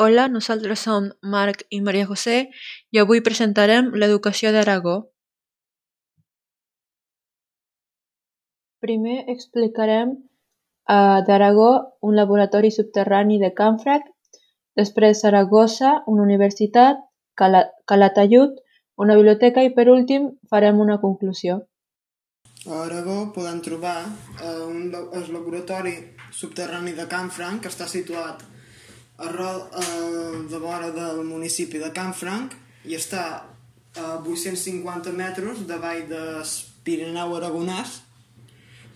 Hola, nosaltres som Marc i Maria José i avui presentarem l'educació d'Aragó. Primer explicarem eh, d'Aragó un laboratori subterrani de Canfranc, després Saragossa, una universitat, Cala Calatayud, una biblioteca i per últim farem una conclusió. A Aragó podem trobar eh, un, el laboratori subterrani de Canfranc que està situat arrel eh, de vora del municipi de Canfranc i està a 850 metres davall del Pirineu Aragonès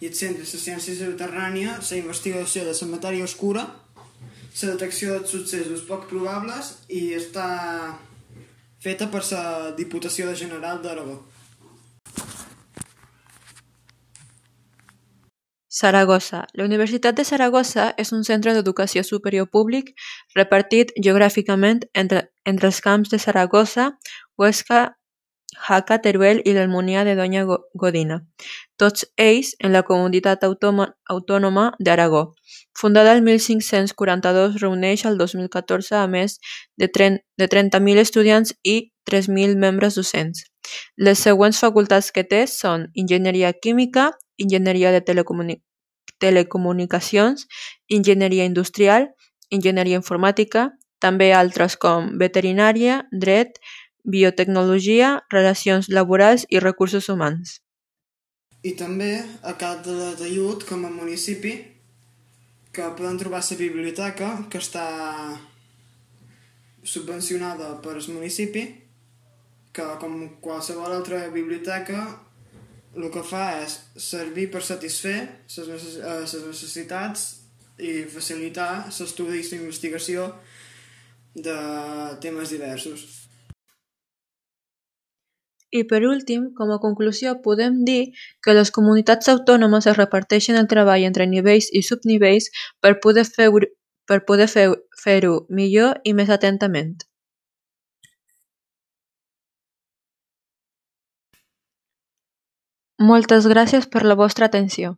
i el centre de la ciència subterrània, la investigació de la matèria oscura, la detecció dels successos poc probables i està feta per la Diputació General d'Aragó. Saragossa. La Universitat de Saragossa és un centre d'educació superior públic repartit geogràficament entre, entre els camps de Saragossa, Huesca, Jaca, Teruel i l'Almunià de Doña Godina, tots ells en la comunitat autònoma d'Aragó. Fundada el 1542, reuneix el 2014 a més de 30.000 estudiants i 3.000 membres docents. Les següents facultats que té són Enginyeria Química, Enginyeria de Telecomunicacions, telecomunicacions, enginyeria industrial, enginyeria informàtica, també altres com veterinària, dret, biotecnologia, relacions laborals i recursos humans. I també a Cat de Tallut, com a municipi, que podem trobar la biblioteca, que està subvencionada per el municipi, que com qualsevol altra biblioteca el que fa és servir per satisfer les eh, necessitats i facilitar l'estudi i investigació de temes diversos. I per últim, com a conclusió, podem dir que les comunitats autònomes es reparteixen el treball entre nivells i subnivells per poder fer-ho per poder fer millor i més atentament. Moltes gràcies per la vostra atenció.